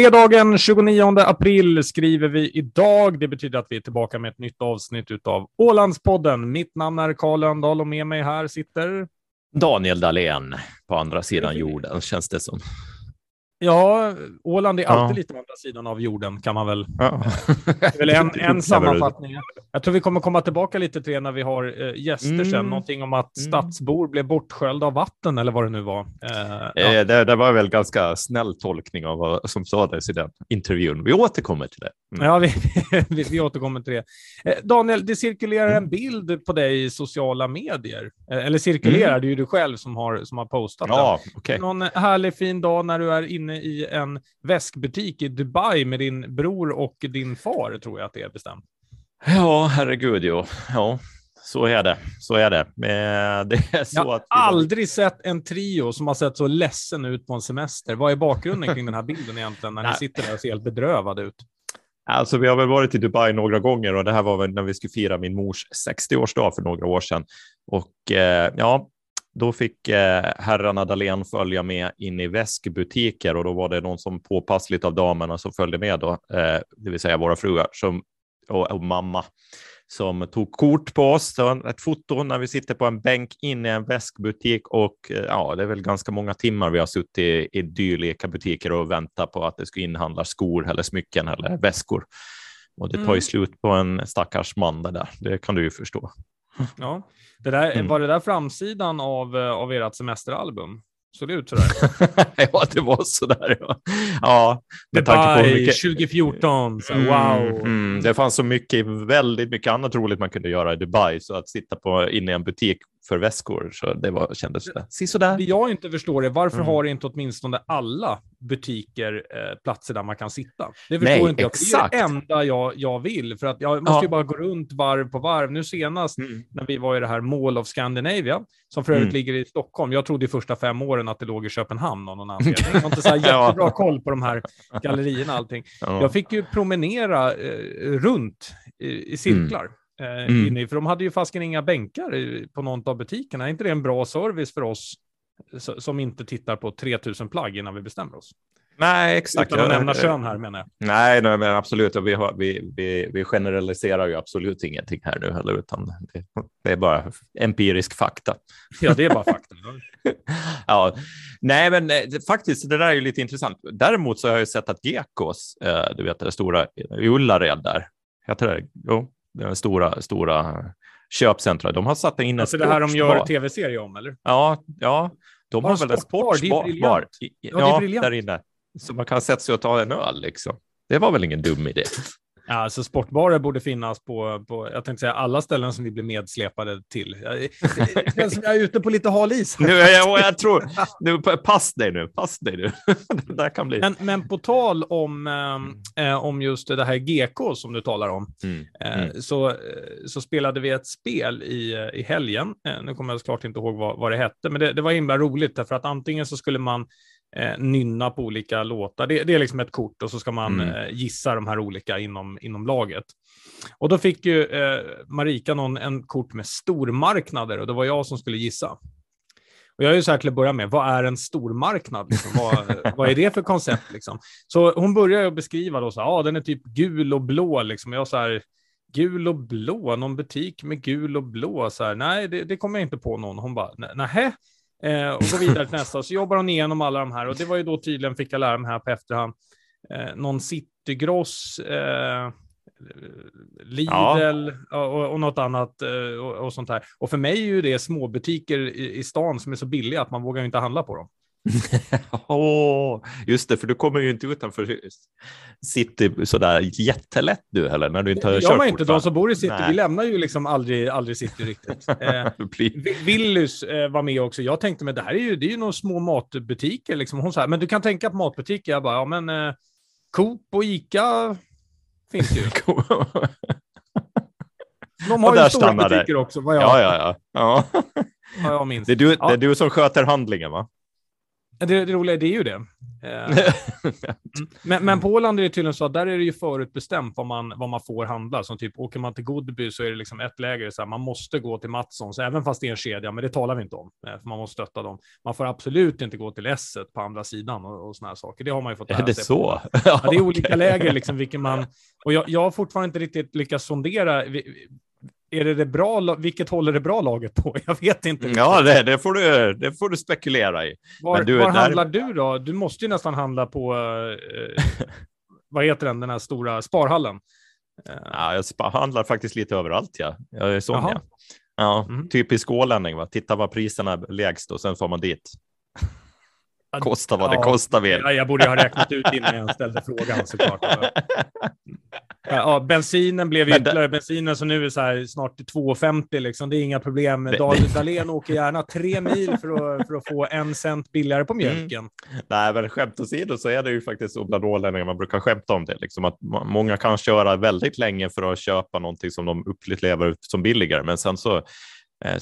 Fredagen 29 april skriver vi idag. Det betyder att vi är tillbaka med ett nytt avsnitt av Ålandspodden. Mitt namn är Karl Lönndahl och med mig här sitter Daniel Dahlén på andra sidan jorden, känns det som. Ja, Åland är alltid ja. lite på andra sidan av jorden, kan man väl... Ja. Väl en, en sammanfattning. Jag tror vi kommer komma tillbaka lite till det när vi har eh, gäster mm. sen. Någonting om att mm. stadsbor blev bortsköljda av vatten eller vad det nu var. Eh, ja. Eh, det, det, var väl ganska snäll tolkning av vad som sades i den intervjun. Vi återkommer till det. Mm. Ja, vi, vi, vi, återkommer till det. Eh, Daniel, det cirkulerar en mm. bild på dig i sociala medier. Eh, eller cirkulerar, mm. det är ju du själv som har, som har postat ja, den. Okay. Någon härlig fin dag när du är inne inne i en väskbutik i Dubai med din bror och din far, tror jag att det är bestämt. Ja, herregud, jo. Ja, så är det. Så är det. det är så jag har att aldrig sett en trio som har sett så ledsen ut på en semester. Vad är bakgrunden kring den här bilden egentligen, när ni sitter där och ser helt bedrövade ut? Alltså, vi har väl varit i Dubai några gånger och det här var väl när vi skulle fira min mors 60-årsdag för några år sedan. Och eh, ja, då fick eh, herrarna Dahlén följa med in i väskbutiker och då var det någon som påpassligt av damerna som följde med då, eh, det vill säga våra fruar som, och, och mamma som tog kort på oss, ett foto när vi sitter på en bänk inne i en väskbutik och eh, ja, det är väl ganska många timmar vi har suttit i, i dylika butiker och väntat på att det ska inhandlas skor eller smycken eller väskor. Och det tar ju mm. slut på en stackars man det där, det kan du ju förstå. Ja, det där, mm. var det där framsidan av, eh, av ert semesteralbum? Såg det ut sådär? ja, det var sådär. Ja, ja med tanke på mycket... 2014, så, mm, wow. Mm, det fanns så mycket, väldigt mycket annat roligt man kunde göra i Dubai, så att sitta på, inne i en butik för väskor. Så det var, kändes det. sådär. Det jag inte förstår är varför mm. har inte åtminstone alla butiker eh, platser där man kan sitta? Det förstår Nej, inte jag. Exakt. Det är det enda jag, jag vill, för att jag måste ja. ju bara gå runt varv på varv. Nu senast mm. när vi var i det här Mall of Scandinavia, som för övrigt mm. ligger i Stockholm. Jag trodde i första fem åren att det låg i Köpenhamn av någon anledning. Jag har inte så här jättebra ja. koll på de här gallerierna och allting. Ja. Jag fick ju promenera eh, runt i, i cirklar. Eh, mm. inne, för de hade ju fasken inga bänkar på någon av butikerna. Är inte det en bra service för oss som inte tittar på 3000 plagg innan vi bestämmer oss? Nej, exakt. Utan att nämna kön här menar jag. Nej, nej men absolut. Vi, har, vi, vi, vi generaliserar ju absolut ingenting här nu heller, utan det, det är bara empirisk fakta. Ja, det är bara fakta. ja, nej, men eh, faktiskt, det där är ju lite intressant. Däremot så har jag ju sett att Gekås, eh, du vet det stora i Ullared där, heter det? Jo, stora, stora köpcentra. De har satt in en Alltså det här de gör tv-serie om, eller? Ja, ja. De har, har väl en sportsbar ja, ja, där inne. Så man kan sätta sig och ta en öl liksom. Det var väl ingen dum idé. Alltså sportbarer borde finnas på, på, jag tänkte säga alla ställen som vi blir medsläpade till. Det känns som jag är ute på lite hal is. Nu, jag, jag tror, nu, pass dig nu, pass dig nu. det där kan bli. Men, men på tal om, eh, om just det här GK som du talar om, mm. Eh, mm. så, så spelade vi ett spel i, i helgen. Eh, nu kommer jag såklart inte ihåg vad, vad det hette, men det, det var himla roligt därför att antingen så skulle man eh, nynna på olika låtar. Det, det, är liksom ett kort och så ska man mm. eh, gissa de här olika inom, inom laget. Och då fick ju eh, Marika någon, en kort med stormarknader och det var jag som skulle gissa. Och jag är ju så här till att börja med, vad är en stormarknad? Liksom? Vad, vad är det för koncept? Liksom? Så hon börjar ju beskriva då, så ah, den är typ gul och blå. Liksom. Jag så här, gul och blå, någon butik med gul och blå. Så här, Nej, det, det kommer jag inte på någon. Hon bara, nähä? Eh, och går vidare till nästa. Så jobbar hon igenom alla de här och det var ju då tydligen, fick jag lära mig här på efterhand, eh, någon Citygross, eh, Lidl ja. och, och något annat eh, och, och, sånt här. Och för mig är ju det småbutiker i, i stan som är så billiga att man vågar inte handla på dem. oh, just det, för du kommer ju inte utanför city sådär jättelätt du heller när du inte har. Jag inte, de som bor i city, Nej. vi lämnar ju liksom aldrig, aldrig city riktigt. Eh, Willys eh, var med också. Jag tänkte, men det här är ju, det är ju några små matbutiker. Liksom. Hon sa, men du kan tänka på matbutiker. Jag bara, ja men eh, Coop och Ica finns ju. De har ju stora butiker också. Vad jag... Ja, ja, ja. ja. ja jag minns. Det, är du, det är du som sköter handlingen, va? Det, det roliga det är ju det. Eh, men, men på Åland är det tydligen så att där är det ju förutbestämt vad man, vad man får handla. Som typ åker man till Godby så är det liksom ett läger, så här, man måste gå till Matssons, även fast det är en kedja, men det talar vi inte om, eh, för man måste stötta dem. Man får absolut inte gå till s på andra sidan och, och såna här saker. Det har man ju fått lära sig. Är det så? Ja, det är olika läger, liksom, vilken man... Och jag, jag har fortfarande inte riktigt lyckats sondera är det det bra, vilket håller det bra laget på? Jag vet inte. Ja, det, det, får, du, det får du spekulera i. Var, du, var där... handlar du då? Du måste ju nästan handla på, eh, vad heter den, den här stora sparhallen? Ja, jag handlar faktiskt lite överallt. Ja. Jag är sån, ja. ja. Mm. Typisk ålänning, va? titta var priserna är lägst och sen får man dit. Kosta vad ja, det kostar vill. Ja, jag borde ha räknat ut innan jag ställde frågan såklart. Ja, bensinen blev ytterligare. Bensinen som nu är så här, snart 2,50 liksom. Det är inga problem. Dahlén åker gärna tre mil för att, för att få en cent billigare på mjölken. Mm. Nej, men skämt åsido så är det ju faktiskt så bland ålänningar man brukar skämta om det. Liksom att många kan köra väldigt länge för att köpa någonting som de upplever som billigare, men sen så eh,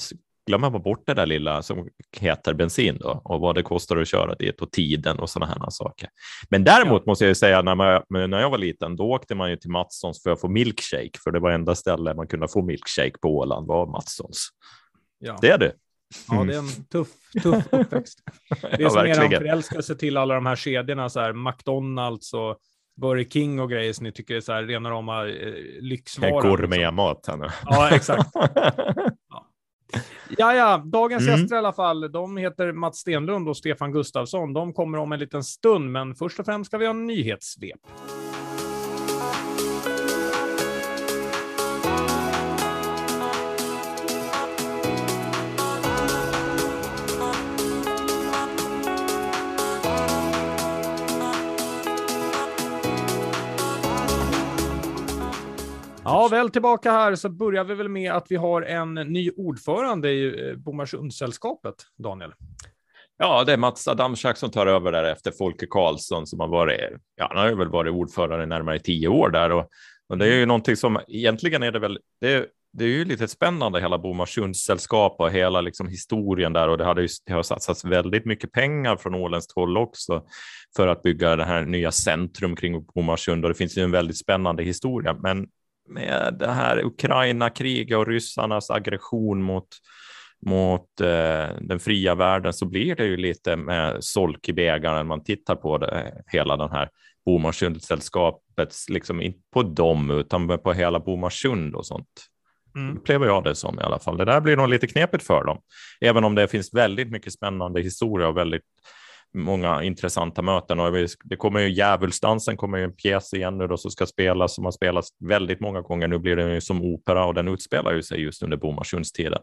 glömmer man bort det där lilla som heter bensin då och vad det kostar att köra dit och tiden och sådana här saker. Men däremot måste jag säga när, man, när jag var liten, då åkte man ju till Matssons för att få milkshake, för det var enda stället man kunde få milkshake på Åland var Matssons. Ja. Det är det. Ja, det är en tuff, tuff uppväxt. Det är ja, som er förälskelse till alla de här kedjorna, så här McDonalds och Burger King och grejer som ni tycker är så här rena rama eh, lyxvaror. Gourmetmat. Liksom. Ja, exakt. Ja. Ja, dagens mm. gäster i alla fall. De heter Mats Stenlund och Stefan Gustafsson. De kommer om en liten stund, men först och främst ska vi ha en nyhetssvep. Ja, väl tillbaka här så börjar vi väl med att vi har en ny ordförande i eh, Bomarsundssällskapet, Daniel. Ja, det är Mats Adamczak som tar över där efter Folke Karlsson som har varit, ja, han har ju väl varit ordförande i närmare tio år där och, och det är ju någonting som egentligen är det väl, det, det är ju lite spännande hela Bomarsundssällskap och hela liksom historien där och det, hade ju, det har satsats väldigt mycket pengar från åländskt håll också för att bygga det här nya centrum kring Bomarsund och det finns ju en väldigt spännande historia. Men med det här Ukraina-kriget och ryssarnas aggression mot, mot eh, den fria världen så blir det ju lite med solk i bägaren. Man tittar på det, hela den här Bomarsundsällskapets, liksom inte på dem utan på hela Bomarsund och sånt. Mm. upplever jag det som i alla fall. Det där blir nog lite knepigt för dem, även om det finns väldigt mycket spännande historia och väldigt många intressanta möten och det kommer ju Djävulsdansen kommer ju en pjäs igen nu då som ska spelas som har spelats väldigt många gånger. Nu blir den ju som opera och den utspelar ju sig just under Bomarsundstiden.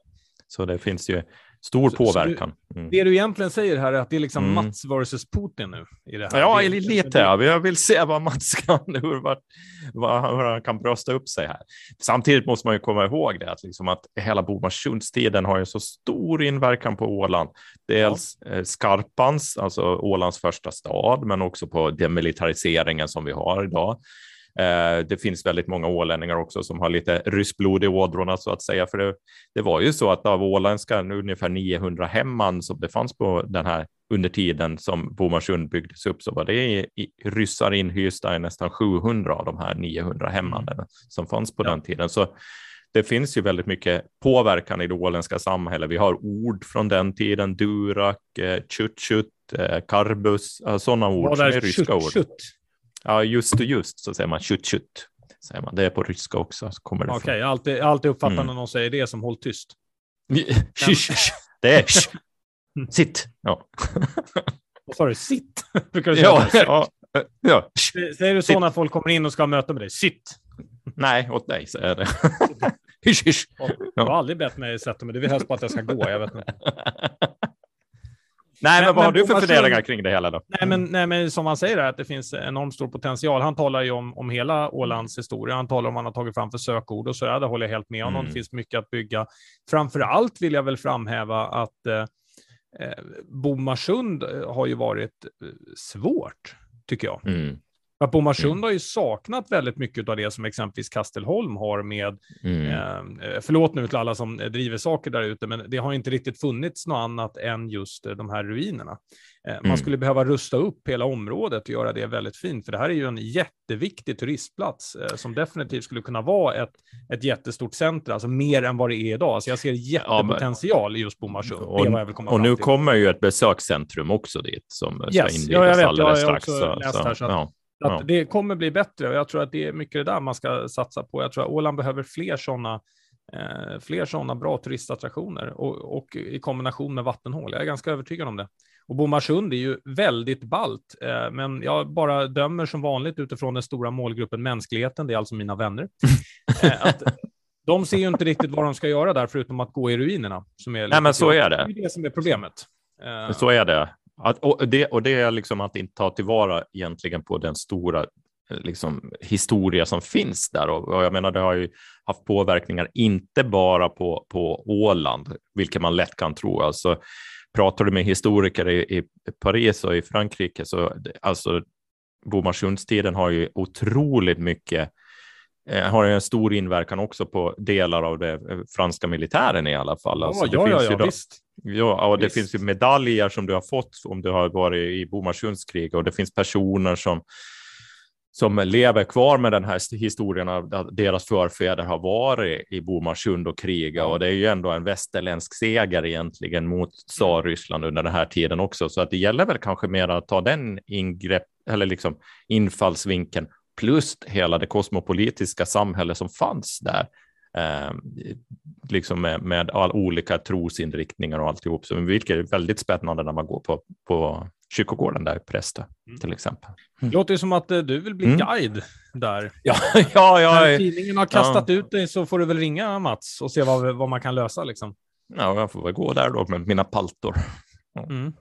Så det finns ju stor så, påverkan. Mm. Det du egentligen säger här är att det är liksom mm. Mats versus Putin nu? I det här. Ja, det, lite. Ja. Jag vill se vad Mats kan, hur, vad, hur han kan brösta upp sig här. Samtidigt måste man ju komma ihåg det, att, liksom att hela Bomarsundstiden har ju så stor inverkan på Åland. Dels ja. Eh, Skarpans, alltså Ålands första stad, men också på demilitariseringen som vi har idag. Eh, det finns väldigt många ålänningar också som har lite ryssblod i ådrorna så att säga. För det, det var ju så att av åländska ungefär 900 hemman som det fanns på den här under tiden som Bomarsund byggdes upp så var det i, i ryssar inhysta i nästan 700 av de här 900 hemman mm. som fanns på ja. den tiden. Så det finns ju väldigt mycket påverkan i det åländska samhället. Vi har ord från den tiden, durak, eh, chutchut, eh, karbus, sådana ord som är ryska ord. Ja, just och just så säger man chut chut. Säger man. Det är på ryska också. Okej, okay, jag alltid, alltid uppfattat mm. när någon säger det som håll tyst. det är sitt. Ja. Vad sa du? Sitt? Brukar du säga ja, ja, ja. Säger du så när folk kommer in och ska ha möte med dig? Sitt. Nej, åt dig säger jag det. hysch, hysch. Du har aldrig bett mig sätta mig. Du vill helst bara att jag ska gå. Jag vet inte. Nej, men, men vad har du för funderingar kring det hela då? Nej, men, nej, men som han säger, att det finns enormt stor potential. Han talar ju om, om hela Ålands historia. Han talar om vad han har tagit fram för sökord och så. Ja, det håller jag helt med honom. Mm. Det finns mycket att bygga. Framför allt vill jag väl framhäva att eh, eh Bomarsund har ju varit eh, svårt, tycker jag. Mm. För att Bomarsund mm. har ju saknat väldigt mycket av det som exempelvis Kastelholm har med, mm. eh, förlåt nu till alla som driver saker där ute, men det har inte riktigt funnits något annat än just de här ruinerna. Eh, man mm. skulle behöva rusta upp hela området och göra det väldigt fint, för det här är ju en jätteviktig turistplats eh, som definitivt skulle kunna vara ett, ett jättestort center, alltså mer än vad det är idag. Så jag ser jättepotential ja, i just Bomarsund. Och, och nu kommer ju ett besökscentrum också dit som yes. ska invigas ja, jag vet, alldeles strax. Så, läst här, så att, ja. Ja. Det kommer bli bättre och jag tror att det är mycket det där man ska satsa på. Jag tror att Åland behöver fler sådana eh, fler sådana bra turistattraktioner och, och, i kombination med vattenhål. Jag är ganska övertygad om det. Och Bomarsund är ju väldigt balt, eh, men jag bara dömer som vanligt utifrån den stora målgruppen mänskligheten, det är alltså mina vänner. Eh, att de ser ju inte riktigt vad de ska göra där, förutom att gå i ruinerna. Som är Nej, men så är det. Det är det som är problemet. Eh, så är det. Att, och, det, och det är liksom att inte ta tillvara egentligen på den stora eh, liksom, historia som finns där. Och, och, jag menar, det har ju haft påverkningar, inte bara på, på Åland, vilket man lätt kan tro. Alltså, pratar du med historiker i, i Paris och i Frankrike så alltså Bomarsundstiden har ju otroligt mycket eh, har en stor inverkan också på delar av det eh, franska militären i alla fall. Alltså, ja, ja, ja, visst. Ja, och det finns ju medaljer som du har fått om du har varit i Bomarsundskrig och det finns personer som som lever kvar med den här historien av att deras förfäder har varit i Bomarsund och krigat och det är ju ändå en västerländsk seger egentligen mot tsarryssland under den här tiden också. Så att det gäller väl kanske mer att ta den ingrepp eller liksom infallsvinkeln plus hela det kosmopolitiska samhälle som fanns där. Eh, liksom med, med all olika trosinriktningar och alltihop, så vilket är väldigt spännande när man går på, på kyrkogården där i Prästö mm. till exempel. Mm. Låter ju som att eh, du vill bli mm. guide där. Ja, ja, ja. När tidningen har kastat ja. ut dig så får du väl ringa Mats och se vad, vad man kan lösa liksom. Ja, jag får väl gå där då med mina paltor. Mm.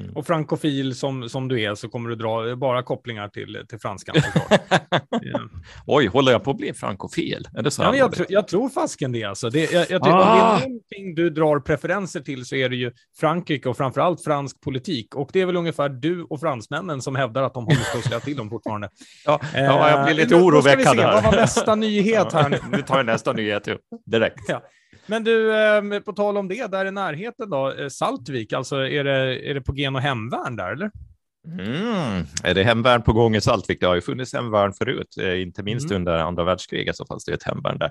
Mm. Och frankofil som, som du är så kommer du dra bara kopplingar till, till franskan. yeah. Oj, håller jag på att bli frankofil? Är det så ja, jag, tr jag, tror fasken det. Alltså. det jag, jag tycker, ah. Om det är någonting du drar preferenser till så är det ju Frankrike och framför allt fransk politik. Och det är väl ungefär du och fransmännen som hävdar att de håller på att slå till dem fortfarande. Ja, ja jag blir lite oroväckad här. Vad var nästa nyhet här nu? tar jag nästa nyhet direkt. Ja. Men du, eh, på tal om det, där i närheten då, eh, Saltvik, alltså är det, är det på gen och hemvärn där eller? Mm. Är det hemvärn på gång i Saltvik? Det har ju funnits hemvärn förut, eh, inte minst mm. under andra världskriget så fanns det ett hemvärn där.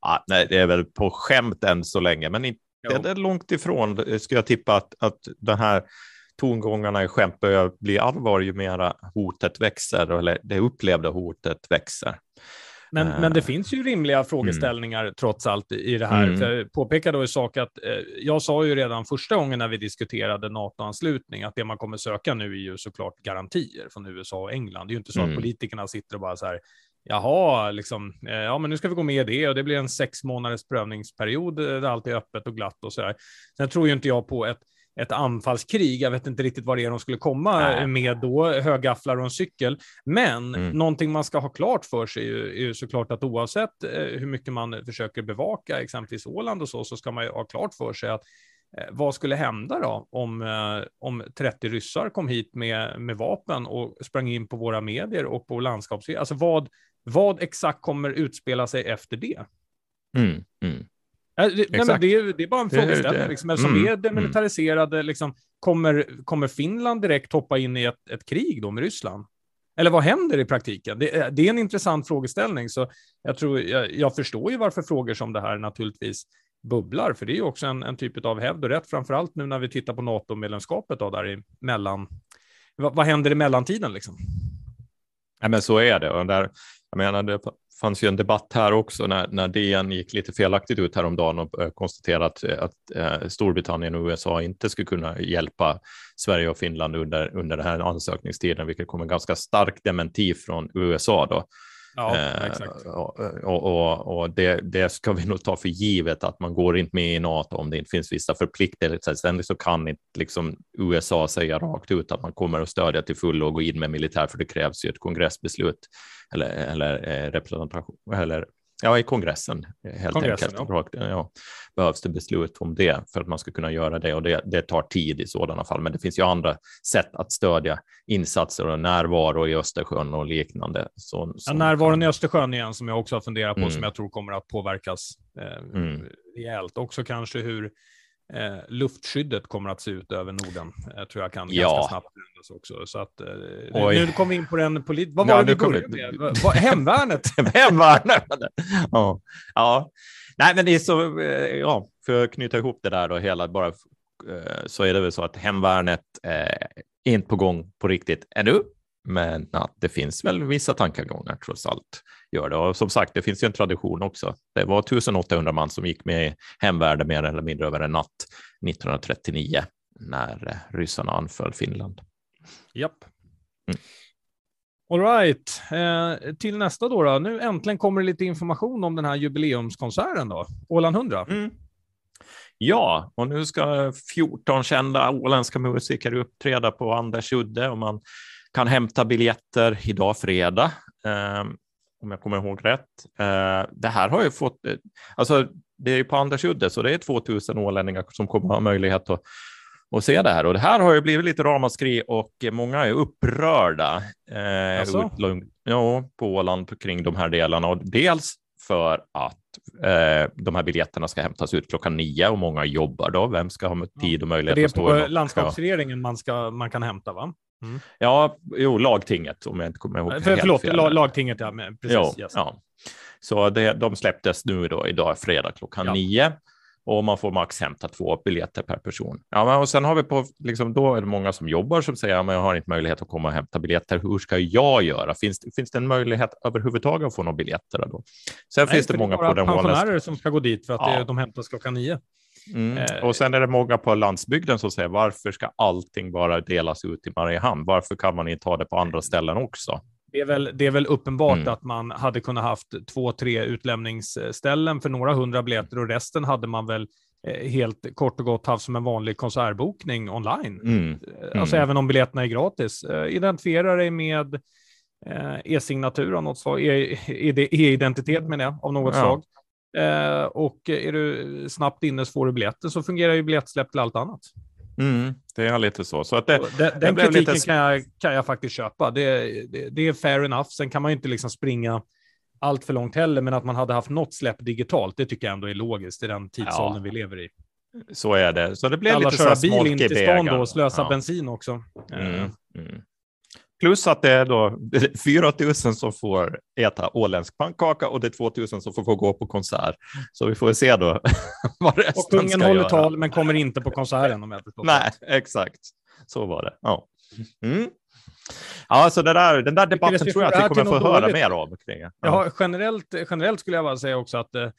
Ah, nej, det är väl på skämt än så länge, men inte jo. det är långt ifrån. Ska jag tippa att, att den här tongångarna i skämt börjar bli allvar ju mera hotet växer, eller det upplevda hotet växer. Men, men det eh. finns ju rimliga frågeställningar mm. trots allt i det här. Mm. För jag påpekar då i sak att eh, jag sa ju redan första gången när vi diskuterade NATO-anslutning att det man kommer söka nu är ju såklart garantier från USA och England. Det är ju inte så mm. att politikerna sitter och bara så här, jaha, liksom, eh, ja, men nu ska vi gå med i det och det blir en sex månaders prövningsperiod där allt är öppet och glatt och så där. Sen tror ju inte jag på ett ett anfallskrig. Jag vet inte riktigt vad det är de skulle komma Nej. med då, högafflar och en cykel. Men mm. någonting man ska ha klart för sig är ju, är ju såklart att oavsett eh, hur mycket man försöker bevaka exempelvis Åland och så, så ska man ju ha klart för sig att eh, vad skulle hända då om, eh, om 30 ryssar kom hit med, med vapen och sprang in på våra medier och på landskaps... Alltså vad, vad exakt kommer utspela sig efter det? Mm, mm. Äh, det, nej, men det, är, det är bara en frågeställning. Liksom, eftersom mm, vi är mm. demilitariserade, liksom, kommer, kommer Finland direkt hoppa in i ett, ett krig då med Ryssland? Eller vad händer i praktiken? Det, det är en intressant frågeställning, så jag, tror, jag, jag, förstår ju varför frågor som det här naturligtvis bubblar, för det är ju också en, en typ av hävd och rätt, framför allt nu när vi tittar på NATO-medlemskapet där i mellan. Vad, vad händer i mellantiden liksom? Ja, men så är det. Och där, jag menar, det fanns ju en debatt här också när, när DN gick lite felaktigt ut häromdagen och eh, konstaterade att, eh, att eh, Storbritannien och USA inte skulle kunna hjälpa Sverige och Finland under, under den här ansökningstiden, vilket kom en ganska stark dementi från USA då. Ja, eh, exakt. Och, och, och det, det, ska vi nog ta för givet att man går inte med i NATO om det inte finns vissa förpliktelser. Sen så kan inte liksom USA säga rakt ut att man kommer att stödja till fullo och gå in med militär, för det krävs ju ett kongressbeslut eller, eller eh, representation eller ja, i kongressen helt Kongressen, enkelt. Ja. Ja, behövs det beslut om det för att man ska kunna göra det och det, det tar tid i sådana fall. Men det finns ju andra sätt att stödja insatser och närvaro i Östersjön och liknande. Så, ja, närvaron i Östersjön igen som jag också har funderat på mm. som jag tror kommer att påverkas eh, mm. rejält. Också kanske hur eh, luftskyddet kommer att se ut över Norden. Jag eh, tror jag kan ja. ganska snabbt också. Så att, eh, nu kom vi in på den polit... Vad var ja, det vi började med? Hemvärnet? Hemvärnet! ja. ja. Nej, men det är så, eh, ja, för att knyta ihop det där då hela, bara eh, så är det väl så att hemvärnet är inte på gång på riktigt ännu. Men ja, det finns väl vissa tankegångar trots allt. Gör det. Och som sagt, det finns ju en tradition också. Det var 1800 man som gick med i hemvärnet mer eller mindre över en natt 1939 när eh, ryssarna anföll Finland. Japp. Mm. All right. Eh, till nästa då, då. Nu äntligen kommer det lite information om den här jubileumskonserten då. Åland 100. Mm. Ja, och nu ska 14 kända åländska musiker uppträda på Anders udde och man kan hämta biljetter idag fredag, eh, om jag kommer ihåg rätt. Eh, det här har ju fått, eh, alltså det är ju på Anders udde, så det är 2000 ålänningar som kommer ha möjlighet att och se det här. Och det här har ju blivit lite ramaskri och många är upprörda eh, alltså? ja, på Åland kring de här delarna. Och dels för att eh, de här biljetterna ska hämtas ut klockan nio och många jobbar då. Vem ska ha tid och möjlighet att stå? Det är på landskapsregeringen man, ska, man kan hämta, va? Mm. Ja, jo, lagtinget om jag inte kommer ihåg. För, helt förlåt, fel. lagtinget, ja, men precis. Jo, yes. ja. Så det, de släpptes nu då idag fredag klockan ja. nio och man får max hämta två biljetter per person. Ja, men och sen har vi på, liksom, då är det många som jobbar som säger, att jag har inte möjlighet att komma och hämta biljetter. Hur ska jag göra? Finns, finns det en möjlighet överhuvudtaget att få några biljetter då? Sen Nej, finns det många på den pensionärer som ska gå dit för att ja. de hämtas klockan nio. Mm. Eh. Och sen är det många på landsbygden som säger varför ska allting bara delas ut i Mariehamn? Varför kan man inte ha det på andra ställen också? Det är väl, det är väl uppenbart mm. att man hade kunnat haft två, tre utlämningsställen för några hundra biljetter och resten hade man väl eh, helt kort och gott haft som en vanlig konsertbokning online. Mm. Eh, alltså mm. även om biljetterna är gratis. Identifiera dig med e-signatur av något slag, e-identitet menar jag, av något ja. slag. Och är du snabbt inne så får du biljetter så fungerar ju biljettsläpp till allt annat. Mm, det är lite så. så att det, den, den kritiken lite... kan, jag, kan jag faktiskt köpa. Det, det, det, är fair enough. Sen kan man ju inte liksom springa allt för långt heller, men att man hade haft något släpp digitalt, det tycker jag ändå är logiskt i den tidsåldern ja. vi lever i. Så är det. Så det blev Alla lite köra bil in till stan då och slösa ja. bensin också. Mm, mm. Plus att det är då 4 000 som får äta åländsk pannkaka och det är 2 000 som får gå på konsert. Så vi får se då vad resten Och kungen håller göra. tal men kommer inte på konserten om jag Nej, exakt. Så var det. Ja. Mm. Ja, så det där, den där debatten tror jag att vi kommer få höra mer av. Kring. Ja. ja, generellt, generellt skulle jag bara säga också att eh,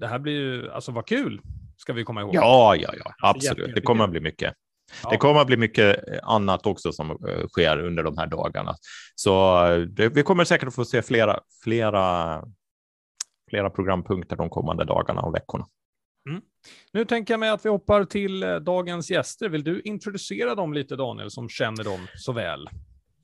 det här blir ju, alltså vad kul, ska vi komma ihåg. Ja, ja, ja, absolut. Det kommer att bli mycket. Ja. Det kommer att bli mycket eh, annat också som eh, sker under de här dagarna. Så eh, det, vi kommer säkert att få se flera, flera, flera programpunkter de kommande dagarna och veckorna. Mm. Nu tänker jag mig att vi hoppar till dagens gäster. Vill du introducera dem lite, Daniel, som känner dem så väl?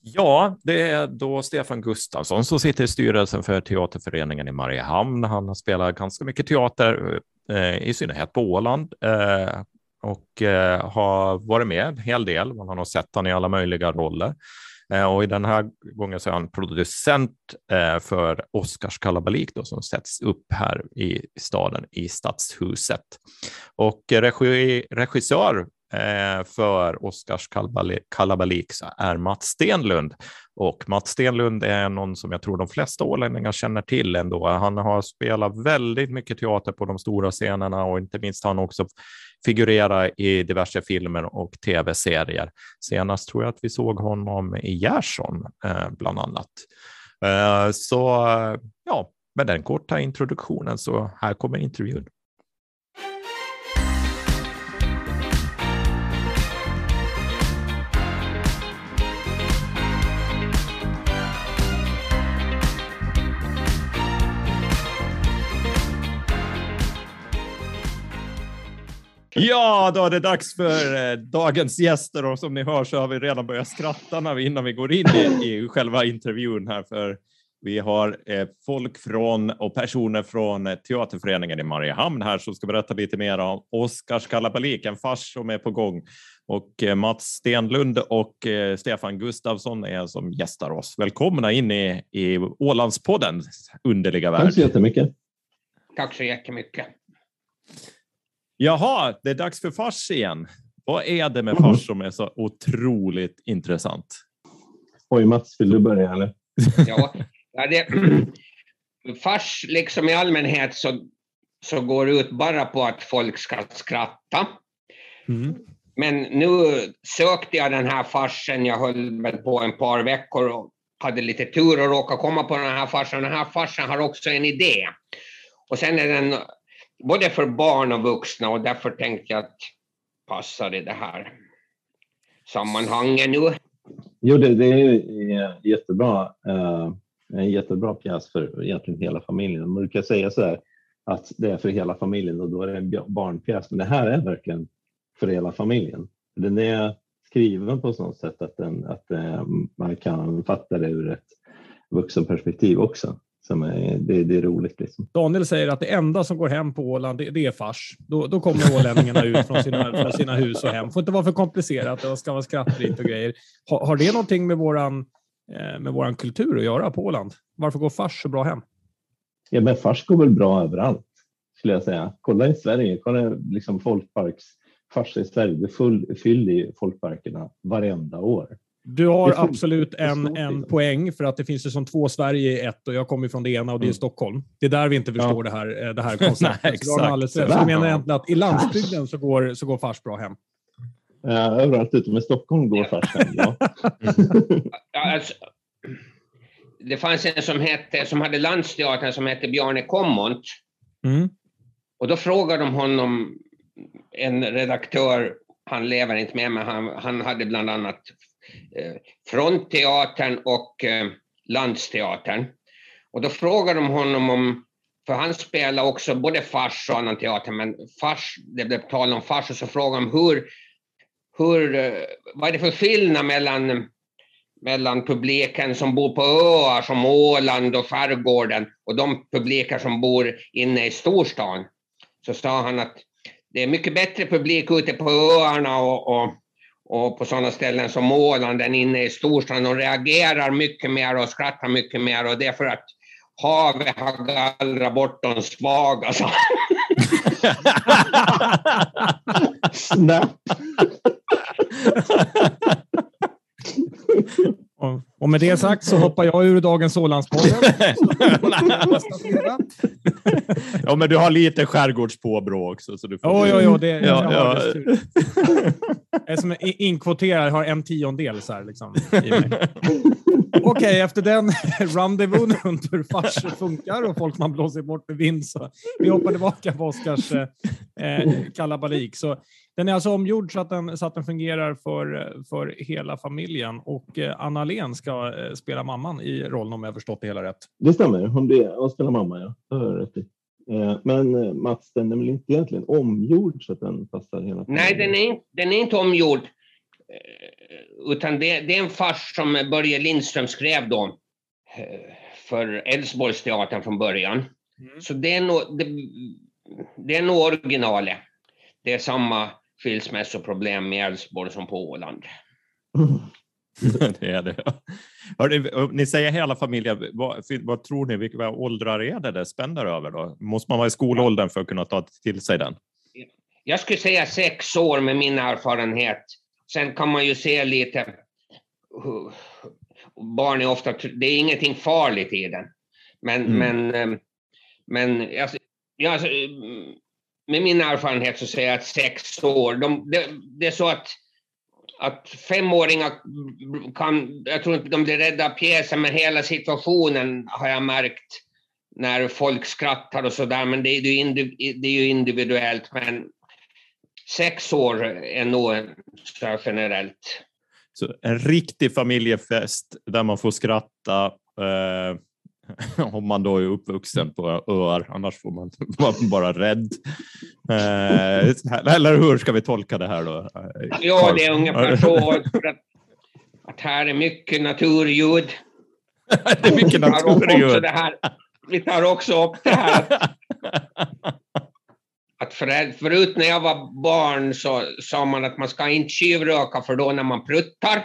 Ja, det är då Stefan Gustafsson som sitter i styrelsen för teaterföreningen i Mariehamn. Han har spelat ganska mycket teater, i synnerhet på Åland och eh, har varit med en hel del. Man har nog sett honom i alla möjliga roller. Eh, och i den här gången så är han producent eh, för Oscars kalabalik då, som sätts upp här i staden i Stadshuset. Och eh, regi regissör Eh, för Oscars kalabalik är Mats Stenlund. Och Mats Stenlund är någon som jag tror de flesta ålänningar känner till ändå. Han har spelat väldigt mycket teater på de stora scenerna och inte minst har han också figurerat i diverse filmer och tv-serier. Senast tror jag att vi såg honom i Gerson eh, bland annat. Eh, så ja, med den korta introduktionen så här kommer intervjun. Ja, då är det dags för eh, dagens gäster och som ni hör så har vi redan börjat skratta när vi, innan vi går in i, i själva intervjun här för Vi har eh, folk från och personer från teaterföreningen i Mariehamn här som ska berätta lite mer om Oscars kalabalik, en fars som är på gång. Och eh, Mats Stenlund och eh, Stefan Gustafsson är som gästar oss. Välkomna in i, i Ålandspoddens underliga värld. Tack så jättemycket. Tack så jättemycket. Jaha, det är dags för fars igen. Vad är det med fars som är så otroligt intressant? Oj, Mats, vill du börja eller? Ja, det, fars liksom i allmänhet så, så går ut bara på att folk ska skratta. Mm. Men nu sökte jag den här farsen, jag höll väl på en par veckor och hade lite tur och råkade komma på den här farsen. Den här farsen har också en idé. Och sen är den både för barn och vuxna och därför tänkte jag att passar i det här sammanhanget nu. Jo, det, det är eh, jättebra. Uh, en jättebra pjäs för egentligen hela familjen. Man brukar säga så här att det är för hela familjen och då är det en barnpjäs. Men det här är verkligen för hela familjen. Den är skriven på sådant sätt att, den, att uh, man kan fatta det ur ett vuxenperspektiv också som är, det, det är roligt. Liksom. Daniel säger att det enda som går hem på Åland, det, det är fars. Då, då kommer ålänningarna ut från sina, från sina hus och hem. får inte vara för komplicerat, det ska vara skrattfritt och grejer. Har, har det någonting med våran, eh, med våran kultur att göra på Åland? Varför går fars så bra hem? Ja, men fars går väl bra överallt, skulle jag säga. Kolla i Sverige, kolla liksom folkparks fars i Sverige, det full, fyll i folkparkerna varenda år. Du har absolut en, en poäng för att det finns ju som två Sverige i ett och jag kommer från det ena och det är mm. Stockholm. Det är där vi inte förstår ja. det här, eh, det här konceptet. Nej, exakt. alldeles rätt. Så jag menar egentligen att i landsbygden så går, så går fars bra hem. Ja, överallt utom i Stockholm går fars hem, ja. alltså, det fanns en som, hette, som hade Landsteatern som hette Bjarne Kommont. Mm. Och då frågade de honom, en redaktör, han lever inte med, men han, han hade bland annat Eh, Eh, Frontteatern och eh, Landsteatern. Och då frågade de honom om, för han spelar också både fars och annan teater, men fars, det blev tal om fars, och så frågade de hur, hur, eh, vad är det för skillnad mellan, mellan publiken som bor på öar som Åland och skärgården och de publiker som bor inne i storstan? Så sa han att det är mycket bättre publik ute på öarna och, och och på sådana ställen som Åland än inne i storstan. De reagerar mycket mer och skrattar mycket mer och det är för att havet har gallrat bort de svaga. Så. Snabbt. Och, med det sagt så hoppar jag ur dagens Ålandspodden. ja, men du har lite skärgårdspåbrå också. Så du får... Oh, ja, ja, det, ja, ja. Jag är som inkvoterad, har en tiondel så här liksom. Okej, okay, efter den rendezvousen under hur fars funkar och folk man blåser bort med vind så vi hoppar tillbaka på Oskars eh, kalabalik. Så den är alltså omgjord så att den, så att den fungerar för, för hela familjen och eh, Anna Len ska eh, spela mamman i rollen om jag förstått det hela rätt. Det stämmer, hon, blir, hon spelar mamma ja. Det har rätt i. Eh, men Mats, den är väl inte egentligen omgjord så att den passar hela familjen? Nej, den är, den är inte omgjord. Utan det, det är en fars som Börje Lindström skrev då för Älvsborgsteatern från början. Mm. Så det är nog det, det är nog originalet. Det är samma skilsmässoproblem med Älvsborg som på Åland. det är det. Hörde, ni säger hela familjen. Vad, vad, tror ni, vilka åldrar är det det spänner över? Då? Måste man vara i skolåldern för att kunna ta till sig den? Jag skulle säga sex år med min erfarenhet. Sen kan man ju se lite... Barn är ofta... Det är ingenting farligt i den. Men, mm. men, ehm, men alltså, alltså, med min erfarenhet så säger jag att sex år, de, det, det, är så att, att femåringar kan, jag tror inte de blir rädda av pjäsen, men hela situationen har jag märkt när folk skrattar och sådär, men det är, ju det är ju individuellt. Men sex år är nog så generellt. Så en riktig familjefest där man får skratta, eh, om man då är uppvuxen på öar, annars får man vara bara rädd. Eh, eller hur ska vi tolka det här då? Ja, det är ungefär så. Att, att här är mycket naturljud. det är mycket naturligt. Vi tar också upp det här att för, förut när jag var barn så sa man att man ska inte tjuvröka för då när man pruttar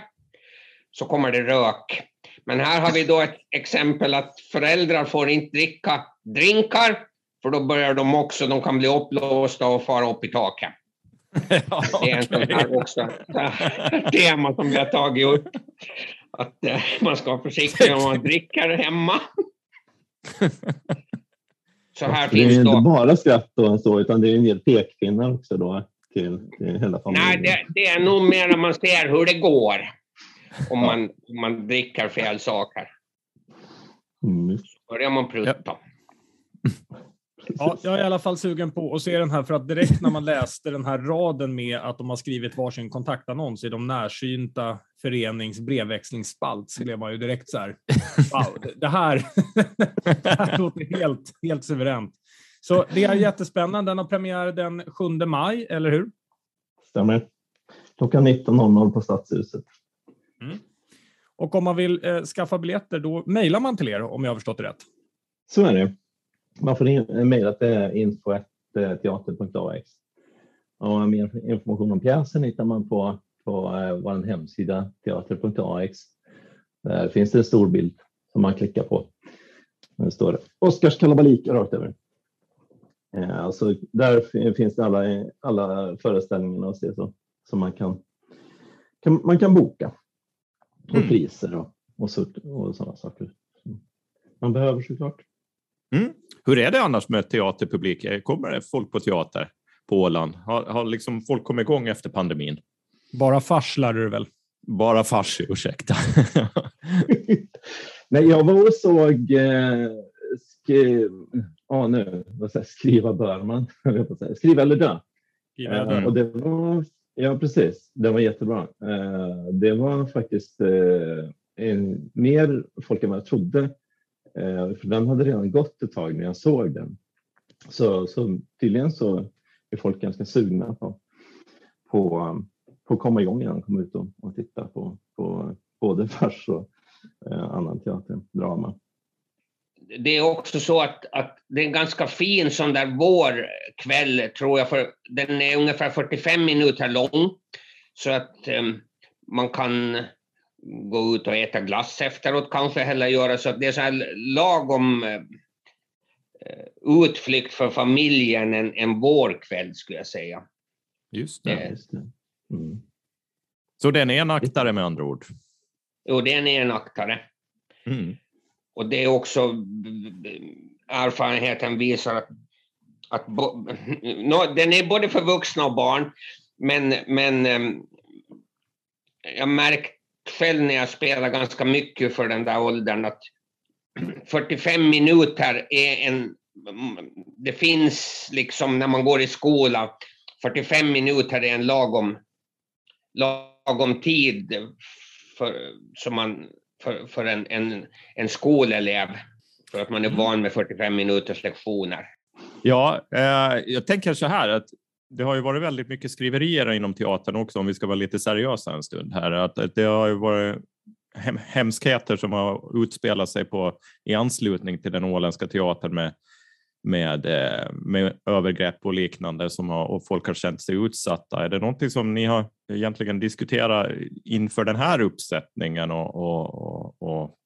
så kommer det rök. Men här har vi då ett exempel att föräldrar får inte dricka drinkar för då börjar de också, de kan bli uppblåsta och fara upp i taket. Ja, det är en sån här också tema som vi har tagit upp. Att eh, man ska vara försiktig om man dricker hemma. Så här det finns är då... inte bara skratt och så, utan det är en del pekpinnar också då till, till hela familjen. Nej, det, det är nog mer när man ser hur det går om man, om man dricker fel saker. Mm. börjar man prutta. Ja. Ja, jag är i alla fall sugen på att se den här, för att direkt när man läste den här raden med att de har skrivit varsin kontaktannons i de närsynta förenings brevväxlingsspalt så blev man ju direkt så här, wow, det här, det här låter helt, helt suveränt. Så det är jättespännande. Den har premiär den 7 maj, eller hur? Stämmer. Klockan 19.00 på Stadshuset. Mm. Och om man vill eh, skaffa biljetter, då mejlar man till er om jag har förstått det rätt? Så är det. Man får mejla till info.teater.ax. Och mer information om pjäsen hittar man på, på eh, vår hemsida teater.ax. Där finns det en stor bild som man klickar på. Det står Oscars kalabalik rakt över. Eh, alltså, där finns det alla, alla föreställningarna och så, som man kan, kan, man kan boka. Och mm. priser och, och, och sådana saker. Man behöver såklart. Mm. Hur är det annars med teaterpublik? Kommer det folk på teater på Åland? Har, har liksom folk kommit igång efter pandemin? Bara fars lärde du väl? Bara fars, ursäkta. Nej, jag var och såg eh, skri... oh, nu, vad säger, skriva bör man. Skriva eller dö. Dö. Eh, och det var, ja, precis. Det var jättebra. Eh, det var faktiskt eh, en, mer folk än vad jag trodde eh, för den hade redan gått ett tag när jag såg den. Så, så tydligen så är folk ganska sugna på, på, på att komma igång igen, komma ut och, och titta på, på både fars och annan teater, drama. Det är också så att, att det är en ganska fin sån där vårkväll, tror jag, för den är ungefär 45 minuter lång. Så att um, man kan gå ut och äta glass efteråt kanske heller göra så att det är så här lagom eh, utflykt för familjen en, en vårkväll skulle jag säga. Just det. Eh. Just det. Mm. Så den är en aktare med andra ord? Jo, den är en aktare. Mm. Och det är också erfarenheten visar att, att bo, no, den är både för vuxna och barn, men, men ehm, jag märkte själv när jag spelar ganska mycket för den där åldern att 45 minuter är en... Mm, det finns liksom när man går i skola, 45 minuter är en lagom, lagom tid för, som man, för, för en, en, en skolelev. För att man är van med 45 minuters lektioner. Ja, eh, jag tänker så här att det har ju varit väldigt mycket skriverier inom teatern också, om vi ska vara lite seriösa en stund här. Att det har ju varit hemskheter som har utspelat sig på, i anslutning till den åländska teatern med, med, eh, med övergrepp och liknande som har, och folk har känt sig utsatta. Är det någonting som ni har egentligen diskuterat inför den här uppsättningen och, och, och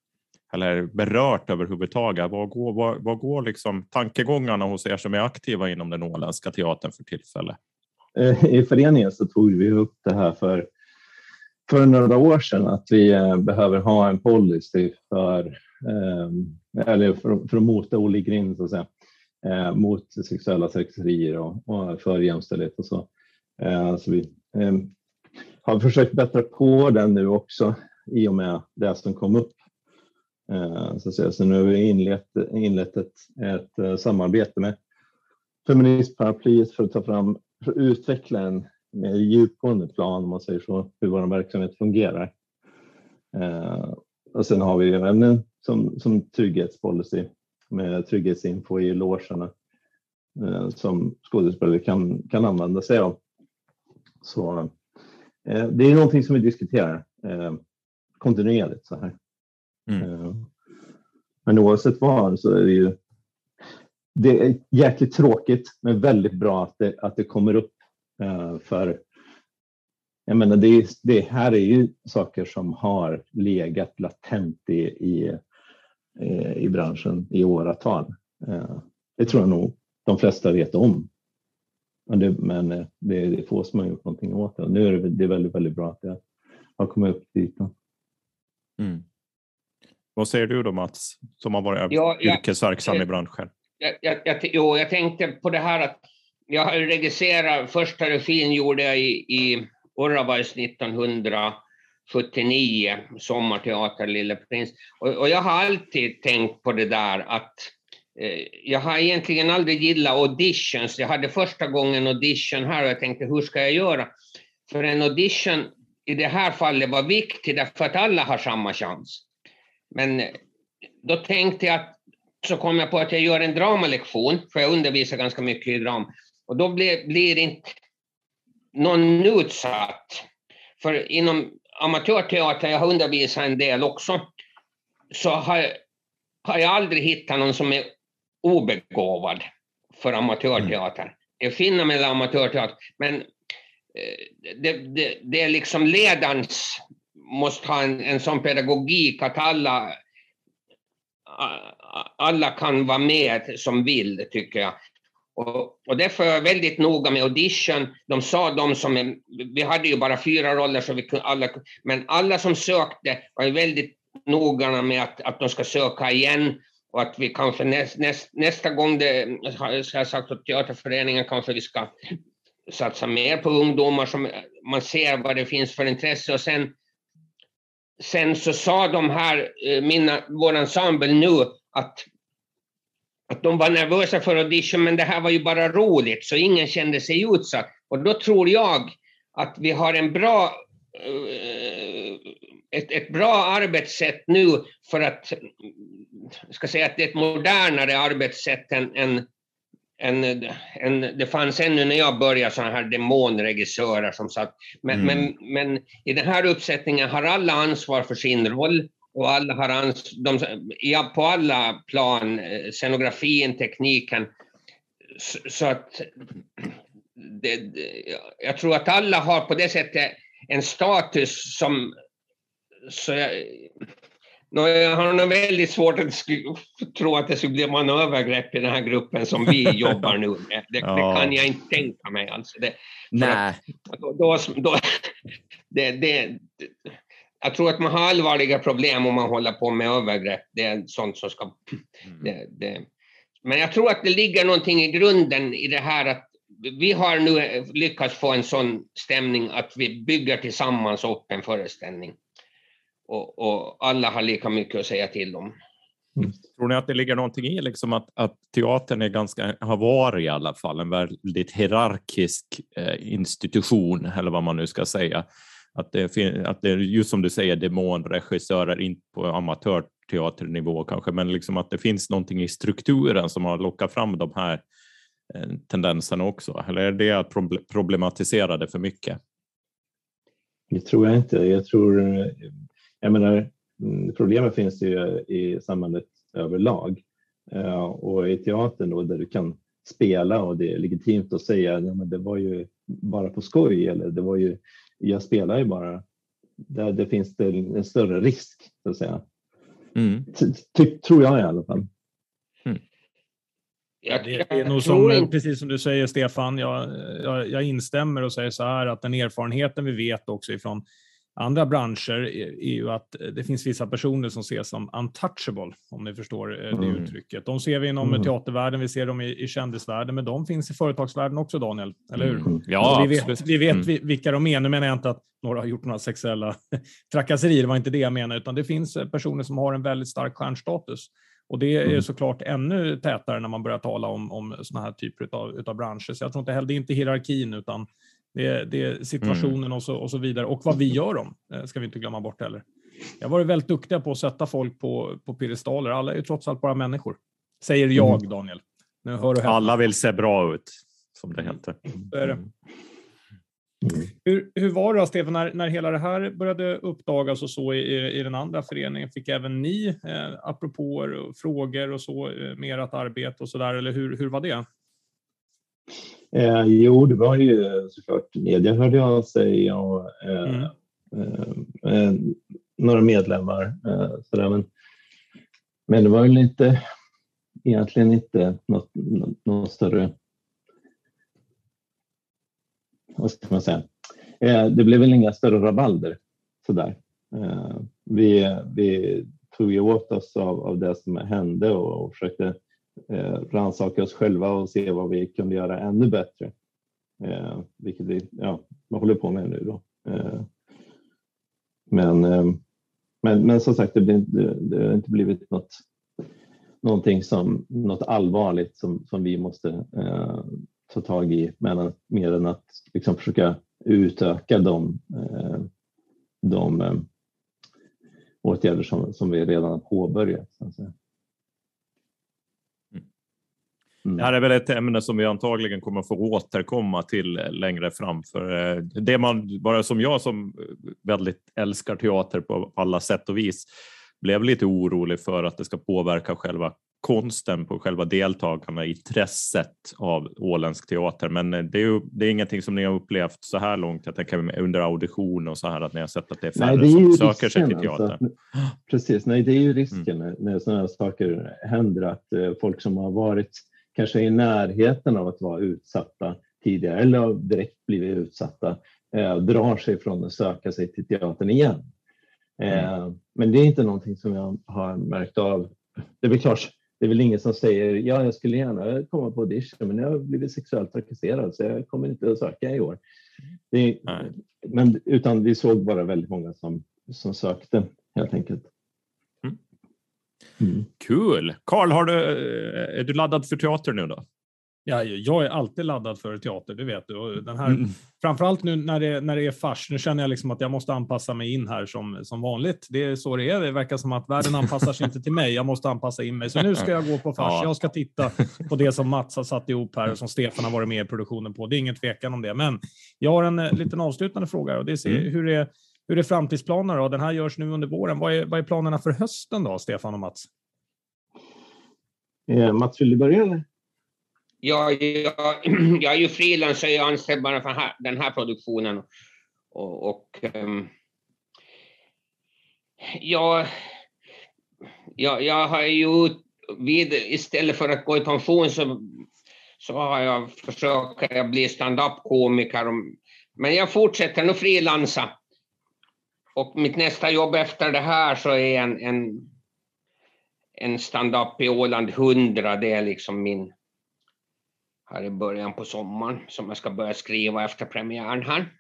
eller berört överhuvudtaget? Vad går, vad, vad går liksom tankegångarna hos er som är aktiva inom den åländska teatern för tillfället? Eh, I föreningen så tog vi upp det här för, för några år sedan att vi eh, behöver ha en policy för, eller för, för att mota Olle Grind, så att säga, Eh, mot sexuella trakasserier och, och för jämställdhet och så. Eh, så vi eh, har försökt bättra på den nu också i och med det som kom upp Eh, så, säga. så nu har vi inlett, inlett ett, ett samarbete med Feministparaplyet för att ta fram, för att utveckla en mer djupgående plan, om man säger så, hur vår verksamhet fungerar. Eh, och sen har vi även som, som trygghetspolicy med trygghetsinfo i logerna som skådespelare kan, kan använda sig av. Så det är någonting som vi diskuterar kontinuerligt så här. Mm. Eh, Men oavsett vad så är det ju det är jäkligt tråkigt, men väldigt bra att det, att det kommer upp. För jag menar, det, det här är ju saker som har legat latent i, i, eh, i branschen i åratal. Uh, det tror jag nog de flesta vet om. Men det, men det, det är få som har gjort någonting åt det. Nu är det, det är väldigt, väldigt bra att det har kommit upp dit. Mm. Vad säger du då Mats, som har varit ja, yrkesverksam jag, i branschen? Jag, jag, jag, jo, jag tänkte på det här att jag har registrerat, första regin gjorde jag i, i Orravais 79, Sommarteater Lille Prins. Och, och, jag har alltid tänkt på det där att eh, jag har egentligen aldrig gillat auditions. Jag hade första gången audition här och jag tänkte hur ska jag göra? För en audition i det här fallet var viktig därför att alla har samma chans. Men eh, då tänkte jag att så kom jag på att jag gör en dramalektion, för jag undervisar ganska mycket i drama. Och då blir, blir inte någon utsatt. För inom amatörteater, jag har undervisat en del också, så har, har jag aldrig hittat någon som är obegåvad för amatörteater. Mm. Jag finner mellan amatörteater, men eh, det, det, det är liksom ledarens måste ha en, en sån pedagogik att alla, alla kan vara med som vill, tycker jag. Och, och därför var jag väldigt noga med audition. De sa de som, är, vi hade ju bara fyra roller, så vi kunde alla, men alla som sökte var väldigt noga med att, att de ska söka igen och att vi kanske näst, näst, nästa gång, det har jag sagt åt teaterföreningen, kanske vi ska satsa mer på ungdomar som man ser vad det finns för intresse och sen sen så sa de här, eh, mina, vår ensemble nu, att, att de var nervösa för audition, men det här var ju bara roligt, så ingen kände sig utsatt. Och då tror jag att vi har en bra, eh, ett, ett bra arbetssätt nu för att, ska säga att det är ett modernare arbetssätt än, än en, en, det fanns ännu när jag började sådana här demonregissörer som satt, men, mm. men, men i den här uppsättningen har alla ansvar för sin roll och alla har ans, de, ja, på alla plan, eh, scenografin, tekniken, så, så att det, jag tror att alla har på det sättet en status som så jag, jag har nog väldigt svårt att tro att det skulle bli övergrepp i den här gruppen som vi jobbar nu med. Det, ja. det kan jag inte tänka mig. Alltså det, Nej. Då, då, då, det, det, jag tror att man har allvarliga problem om man håller på med övergrepp. Det är sånt som ska... Mm. Det, det. Men jag tror att det ligger någonting i grunden i det här att vi har nu lyckats få en sån stämning att vi bygger tillsammans upp en föreställning och, och, alla har lika mycket att säga till om. Mm. Tror ni att det ligger någonting i liksom att, att teatern är ganska, har varit i alla fall en väldigt hierarkisk eh, institution, eller vad man nu ska säga? Att det, att det just som du säger, demonregissörer, inte på amatörteaternivå kanske, men liksom att det finns någonting i strukturen som har lockat fram de här eh, tendenserna också? Eller är det att problematisera det för mycket? Det tror jag inte. Jag tror eh, jag menar, mm, problemet finns ju i samhället överlag eh, och i teatern då där du kan spela och det är legitimt att säga ja, men det var ju bara på skoj eller det var ju, jag spelar ju bara. Där det finns det en större risk så att säga. Mm. Tror jag i alla fall. Mm. det är nog som, precis som du säger Stefan, jag, jag, jag, instämmer och säger så här att den erfarenheten vi vet också ifrån andra branscher är ju att det finns vissa personer som ses som untouchable, om ni förstår eh, det mm. uttrycket. De ser vi inom mm. teatervärlden, vi ser dem i, i kändisvärlden, men de finns i företagsvärlden också, Daniel. Eller hur? Mm. Ja, vi vet, vi vet mm. vilka de är. Nu menar jag inte att några har gjort några sexuella trakasserier, det var inte det jag menar, utan det finns eh, personer som har en väldigt stark stjärnstatus. Och det är mm. såklart ännu tätare när man börjar tala om, om sådana här typer av, av branscher. Så jag tror inte heller, det är inte hierarkin, utan det är, det är situationen mm. och, så, och så vidare. Och vad vi gör dem, eh, ska vi inte glömma bort heller. Jag har varit väldigt duktiga på att sätta folk på, på piedestaler. Alla är ju trots allt bara människor. Säger jag, mm. Daniel. Nu hör du Alla vill se bra ut, som det heter. Så är det. Mm. Hur, hur var det då, Stefan, när, när hela det här började uppdagas och så i, i den andra föreningen? Fick även ni eh, apropåer och frågor och så eh, med ert arbete och så där, eller hur, hur var det? Eh, jo, det var ju såklart media hörde av sig och eh, mm. Eh, eh, några medlemmar. Eh, sådär, men, men det var väl inte egentligen inte något, något, något större vad ska man säga? Eh, det blev väl inga större rabalder sådär. Eh, vi, vi tog ju åt oss av, av det som hände och, och försökte eh, rannsaka oss själva och se vad vi kunde göra ännu bättre. Eh, vilket vi ja, man håller på med nu då. Eh, men, eh, men, men som sagt, det, blir, det, det har inte blivit något, någonting som, något allvarligt som, som vi måste eh, ta tag i men, mer än att liksom försöka utöka de, eh, de eh, åtgärder som, som vi redan har påbörjat. Mm mm. Det här är väl ett ämne som vi antagligen kommer få återkomma till längre fram. För eh, det man, bara som jag som väldigt älskar teater på alla sätt och vis, blev lite orolig för att det ska påverka själva konsten på själva deltagarna, intresset av åländsk teater. Men eh, det är, ju, det är ingenting som ni har upplevt så här långt. Jag tänker under audition och så här att ni har sett att det är färre nej, det är som söker sig till teatern. Alltså. Precis, nej det är ju risken mm. när, när sådana här saker händer att eh, folk som har varit kanske i närheten av att vara utsatta tidigare eller har direkt blivit utsatta eh, drar sig från att söka sig till teatern igen. Eh, mm. Men det är inte någonting som jag har märkt av. Det är väl klart, det är väl ingen som säger ja, jag skulle gärna komma på audition, men jag har blivit sexuellt trakasserad så jag kommer inte att söka i år. Det, men, utan vi såg bara väldigt många som, som sökte helt enkelt. Mm. Mm. Kul! Karl, är du laddad för teater nu då? Ja, jag är alltid laddad för teater, det vet du. Och den här, mm. Framförallt nu när det, när det är fars. Nu känner jag liksom att jag måste anpassa mig in här som, som vanligt. Det är så det är. Det verkar som att världen anpassar sig inte till mig. Jag måste anpassa in mig. Så nu ska jag gå på fars. Ja. Jag ska titta på det som Mats har satt ihop här och som Stefan har varit med i produktionen på. Det är ingen tvekan om det. Men jag har en eh, liten avslutande fråga och det är mm. hur är hur är framtidsplanerna? Då? Den här görs nu under våren. Vad är, vad är planerna för hösten då, Stefan och Mats? Eh, Mats, vill du börja? Eller? Ja, jag, jag är ju jag är anställd bara för här, den här produktionen. Och, och um, jag, jag, jag har ju vid, istället för att gå i pension så, så har jag försökt bli stand-up-komiker. Men jag fortsätter nu frilansa. Och mitt nästa jobb efter det här så är en, en, en stand-up i Åland 100. Det är liksom min, här i början på sommaren som jag ska börja skriva efter premiären här.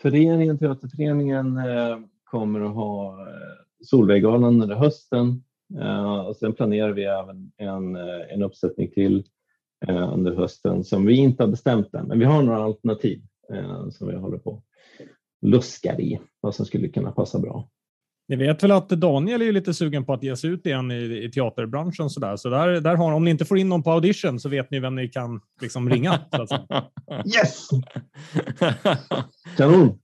Föreningen, Teaterföreningen eh, kommer att ha eh, Solveiggalan under hösten eh, och sen planerar vi även en, eh, en uppsättning till under hösten som vi inte har bestämt än, men vi har några alternativ som vi håller på luskar i vad som skulle kunna passa bra. Ni vet väl att Daniel är lite sugen på att ge sig ut igen i, i teaterbranschen så där. Så där, där har, om ni inte får in någon på audition så vet ni vem ni kan liksom ringa. yes! Kanon!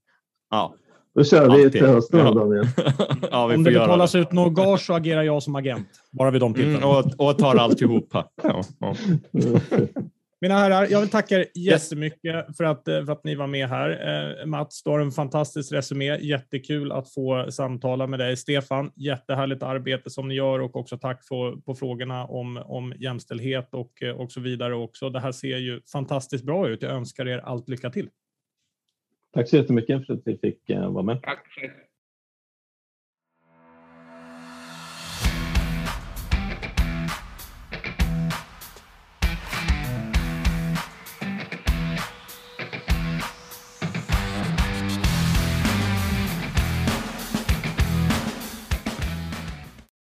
Ja. Då kör vi till hösten ja. Daniel. ja, vi om det betalas ut något gage så agerar jag som agent. Bara vid de tillfällena. Mm, och, och tar alltihopa. Ja, ja. Mina herrar, jag vill tacka er jättemycket för att, eh, för att ni var med här. Eh, Mats, du har en fantastisk resumé. Jättekul att få samtala med dig. Stefan, jättehärligt arbete som ni gör och också tack för, på frågorna om, om jämställdhet och, eh, och så vidare också. Det här ser ju fantastiskt bra ut. Jag önskar er allt lycka till. Tack så jättemycket för att vi fick vara med. Tack.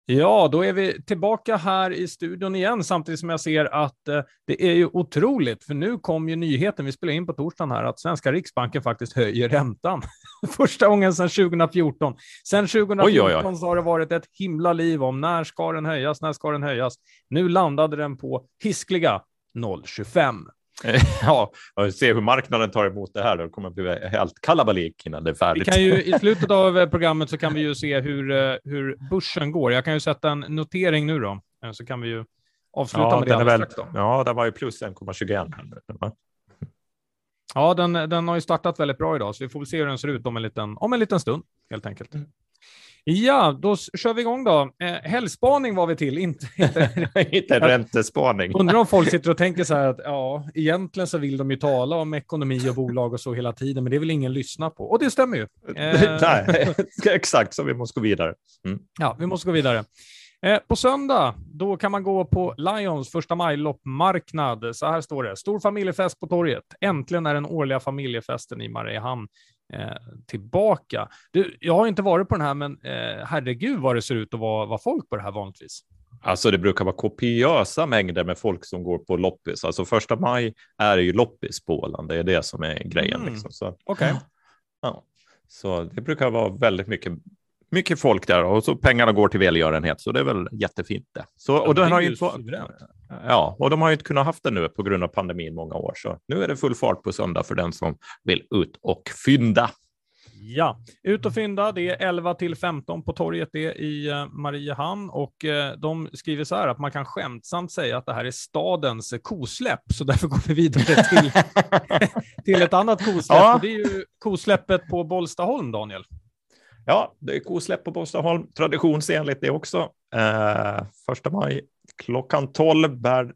Ja, då är vi tillbaka här i studion igen, samtidigt som jag ser att eh, det är ju otroligt, för nu kom ju nyheten, vi spelar in på torsdagen här, att svenska Riksbanken faktiskt höjer räntan. Första gången sedan 2014. Sedan 2014 oj, oj, oj. så har det varit ett himla liv om när ska den höjas, när ska den höjas? Nu landade den på hiskliga 0,25. ja, och se hur marknaden tar emot det här. Det kommer att bli helt kalabalik innan det är färdigt. Vi kan ju, I slutet av programmet så kan vi ju se hur, hur börsen går. Jag kan ju sätta en notering nu då, så kan vi ju avsluta ja, med det strax. Då. Ja, det var ju plus 1,21. Ja, den, den har ju startat väldigt bra idag, så vi får väl se hur den ser ut om en liten, om en liten stund, helt enkelt. Ja, då kör vi igång då. Eh, helgspaning var vi till, inte, inte, inte räntespaning. Undrar om folk sitter och tänker så här att ja, egentligen så vill de ju tala om ekonomi och bolag och så hela tiden, men det vill ingen lyssna på. Och det stämmer ju. Eh... Nej, exakt, så vi måste gå vidare. Mm. Ja, vi måste gå vidare. Eh, på söndag, då kan man gå på Lions första maj-loppmarknad. Så här står det. Stor familjefest på torget. Äntligen är den årliga familjefesten i Mariehamn eh, tillbaka. Du, jag har inte varit på den här, men eh, herregud vad det ser ut att vara, vara folk på det här vanligtvis. Alltså det brukar vara kopiösa mängder med folk som går på loppis. Alltså första maj är ju loppis på Åland. Det är det som är grejen. Mm. Liksom. Okej. Okay. Ja. Så det brukar vara väldigt mycket mycket folk där och så pengarna går till välgörenhet, så det är väl jättefint det. Så, och, den har ju inte, ja, och de har ju inte kunnat haft det nu på grund av pandemin många år, så nu är det full fart på söndag för den som vill ut och fynda. Ja, ut och fynda. Det är 11 till 15 på torget det är i eh, Mariehamn och eh, de skriver så här att man kan skämtsamt säga att det här är stadens kosläpp, så därför går vi vidare till, till ett annat kosläpp. Ja. Det är ju kosläppet på Bollstaholm, Daniel. Ja, det är kosläpp på Bostaholm, traditionsenligt det också. Eh, första maj klockan 12 bär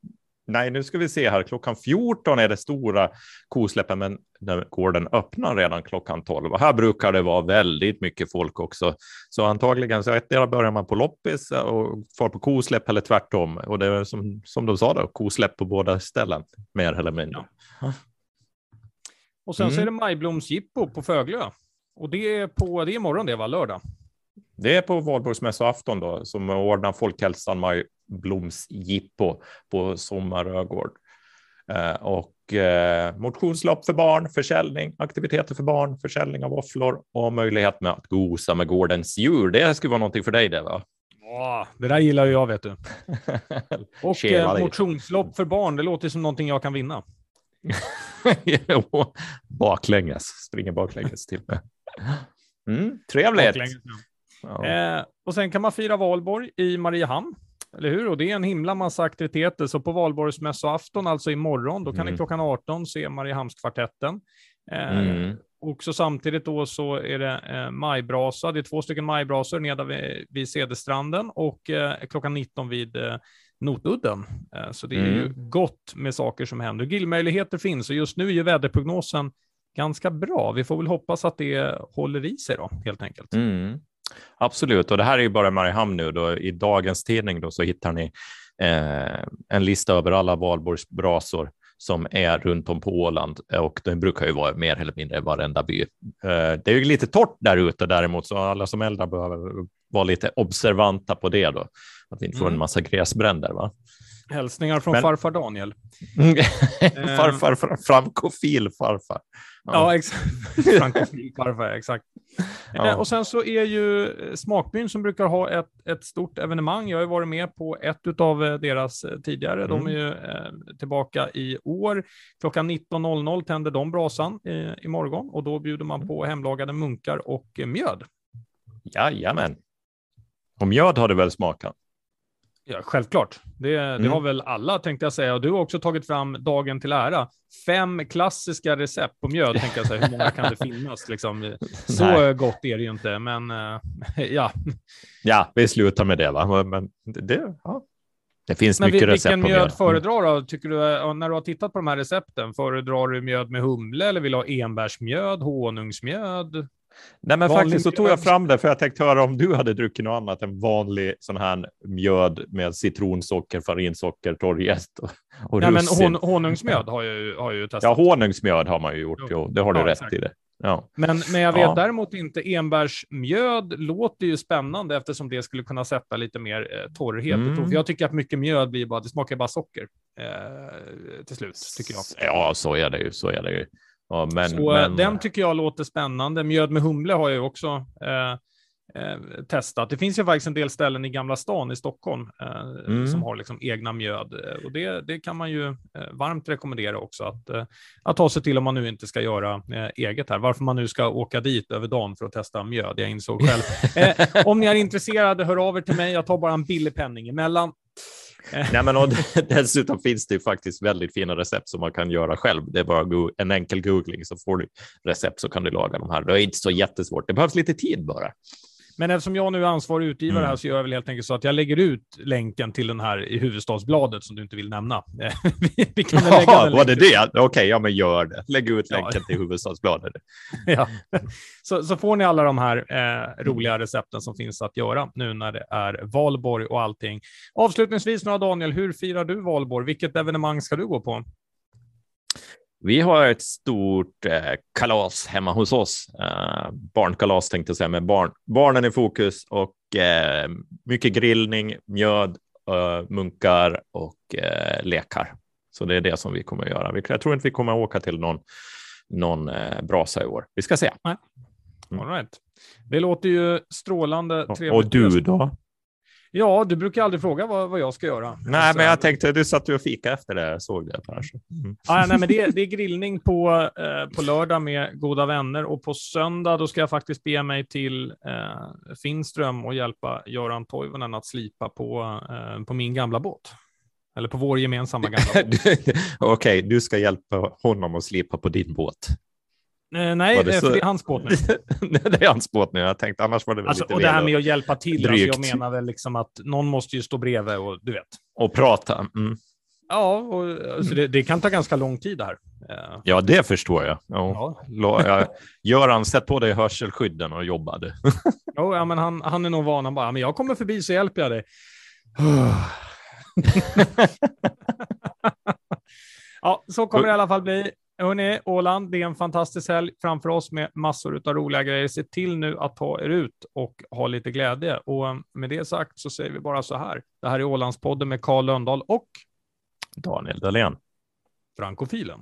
Nej, nu ska vi se här. Klockan 14 är det stora kosläppen, men gården öppnar redan klockan 12. Och här brukar det vara väldigt mycket folk också. Så antagligen så ettdera börjar man på loppis och får på kosläpp eller tvärtom. Och det är som, som de sa då, kosläpp på båda ställen, mer eller mindre. Ja. Och sen mm. så är det majblomsjippo på Föglö. Och det är, på, det är imorgon det, va? Lördag? Det är på valborgsmässoafton då som ordnar Folkhälsan majblomsjippo på Sommarögård. Eh, och eh, motionslopp för barn, försäljning, aktiviteter för barn, försäljning av våfflor och möjlighet med att gosa med gårdens djur. Det skulle vara någonting för dig det va? Det där gillar jag vet du. och eh, motionslopp för barn, det låter som någonting jag kan vinna. baklänges, springer baklänges till med. Mm, trevligt. Ja. Eh, och sen kan man fira valborg i Mariehamn, eller hur? Och det är en himla massa aktiviteter. Så på valborgsmässoafton, alltså imorgon, då kan mm. ni klockan 18 se Mariehamnskvartetten. Eh, mm. Och så samtidigt då så är det eh, majbrasa. Det är två stycken majbrasor nere vid, vid Cederstranden och eh, klockan 19 vid eh, Notudden. Eh, så det är mm. ju gott med saker som händer. Grillmöjligheter finns och just nu är ju väderprognosen ganska bra. Vi får väl hoppas att det håller i sig då, helt enkelt. Mm. Absolut, och det här är ju bara Mariehamn nu. Då. I dagens tidning då så hittar ni eh, en lista över alla valborgsbrasor som är runt om på Åland och det brukar ju vara mer eller mindre varenda by. Eh, det är ju lite torrt där ute däremot, så alla som eldar behöver vara lite observanta på det då, att vi inte får en mm. massa gräsbränder. Va? Hälsningar från Men... farfar Daniel. farfar, frankofil farfar. Ja, ja exakt. frankofil farfar, exakt. Ja. Eh, och sen så är ju eh, Smakbyn som brukar ha ett, ett stort evenemang. Jag har ju varit med på ett av eh, deras tidigare. Mm. De är ju eh, tillbaka i år. Klockan 19.00 tänder de brasan eh, imorgon och då bjuder man mm. på hemlagade munkar och mjöd. Jajamän. Och mjöd har du väl smakat? Ja, självklart. Det, det mm. har väl alla tänkte jag säga. Och du har också tagit fram dagen till ära. Fem klassiska recept på mjöd, tänkte jag säga. Hur många kan det finnas? Liksom? Så Nej. gott är det ju inte, men uh, ja. Ja, vi slutar med det, va? Men det, ja. det finns men mycket recept på mjöd. Vilken mjöd föredrar du? Tycker du, när du har tittat på de här recepten, föredrar du mjöd med humle eller vill du ha enbärsmjöd, honungsmjöd? Nej, men faktiskt så tog jag fram det för jag tänkte höra om du hade druckit något annat än vanlig sån här mjöd med citronsocker, farinsocker, torrjäst och, och Nej, russin. men hon, honungsmjöd har ju, har ju testat. Ja, honungsmjöd har man ju gjort. Jo, jo det har du rätt exakt. i det. Ja. Men, men jag vet ja. däremot inte, enbärsmjöd låter ju spännande eftersom det skulle kunna sätta lite mer eh, torrhet. Mm. Jag tycker att mycket mjöd blir bara, det smakar bara socker eh, till slut, tycker jag. Ja, så är det ju, så är det ju. Ja, men, så men... den tycker jag låter spännande. Mjöd med humle har jag också eh, eh, testat. Det finns ju faktiskt en del ställen i Gamla stan i Stockholm eh, mm. som har liksom egna mjöd eh, och det, det kan man ju eh, varmt rekommendera också att, eh, att ta sig till om man nu inte ska göra eh, eget här. Varför man nu ska åka dit över dagen för att testa mjöd, jag insåg själv. om ni är intresserade, hör av er till mig. Jag tar bara en billig penning emellan. Nej, men och dessutom finns det faktiskt väldigt fina recept som man kan göra själv. Det är bara en enkel googling så får du recept så kan du laga de här. Det är inte så jättesvårt. Det behövs lite tid bara. Men eftersom jag nu är ansvarig utgivare mm. här så gör jag väl helt enkelt så att jag lägger ut länken till den här i huvudstadsbladet som du inte vill nämna. vi, vi kan ja, lägga den var det det? Okej, okay, ja men gör det. Lägg ut länken ja. till huvudstadsbladet. ja. så, så får ni alla de här eh, roliga recepten som finns att göra nu när det är valborg och allting. Avslutningsvis nu Daniel, hur firar du valborg? Vilket evenemang ska du gå på? Vi har ett stort eh, kalas hemma hos oss. Eh, barnkalas tänkte jag säga, med barn. barnen i fokus och eh, mycket grillning, mjöd, munkar och eh, lekar. Så det är det som vi kommer att göra. Jag tror inte vi kommer att åka till någon, någon eh, brasa i år. Vi ska se. Nej. Mm. All right. Det låter ju strålande trevligt. Och du då? Ja, du brukar aldrig fråga vad, vad jag ska göra. Nej, men jag tänkte, du satt och fika efter det, såg det. Mm. Ja, nej, men det, det är grillning på, eh, på lördag med goda vänner och på söndag då ska jag faktiskt be mig till eh, Finström och hjälpa Göran Toivonen att slipa på, eh, på min gamla båt. Eller på vår gemensamma gamla båt. Okej, okay, du ska hjälpa honom att slipa på din båt. Eh, nej, det, för det är hans båt nu. det är hans båt nu. Jag tänkte annars var det väl alltså, lite Och det här med att hjälpa till, alltså, jag menar väl liksom att någon måste ju stå bredvid och du vet. Och prata. Mm. Ja, och, alltså, det, det, kan ta ganska lång tid här. Eh. Ja, det förstår jag. Ja. Ja. Göran, sätt på dig hörselskydden och jobba. jo, ja, men han, han är nog van. Han bara, men jag kommer förbi så hjälper jag dig. ja, så kommer det i alla fall bli. Hörrni, Åland, det är en fantastisk helg framför oss med massor av roliga grejer. Se till nu att ta er ut och ha lite glädje. Och med det sagt så säger vi bara så här. Det här är Ålandspodden med Karl Lönndahl och Daniel Dahlén. Frankofilen.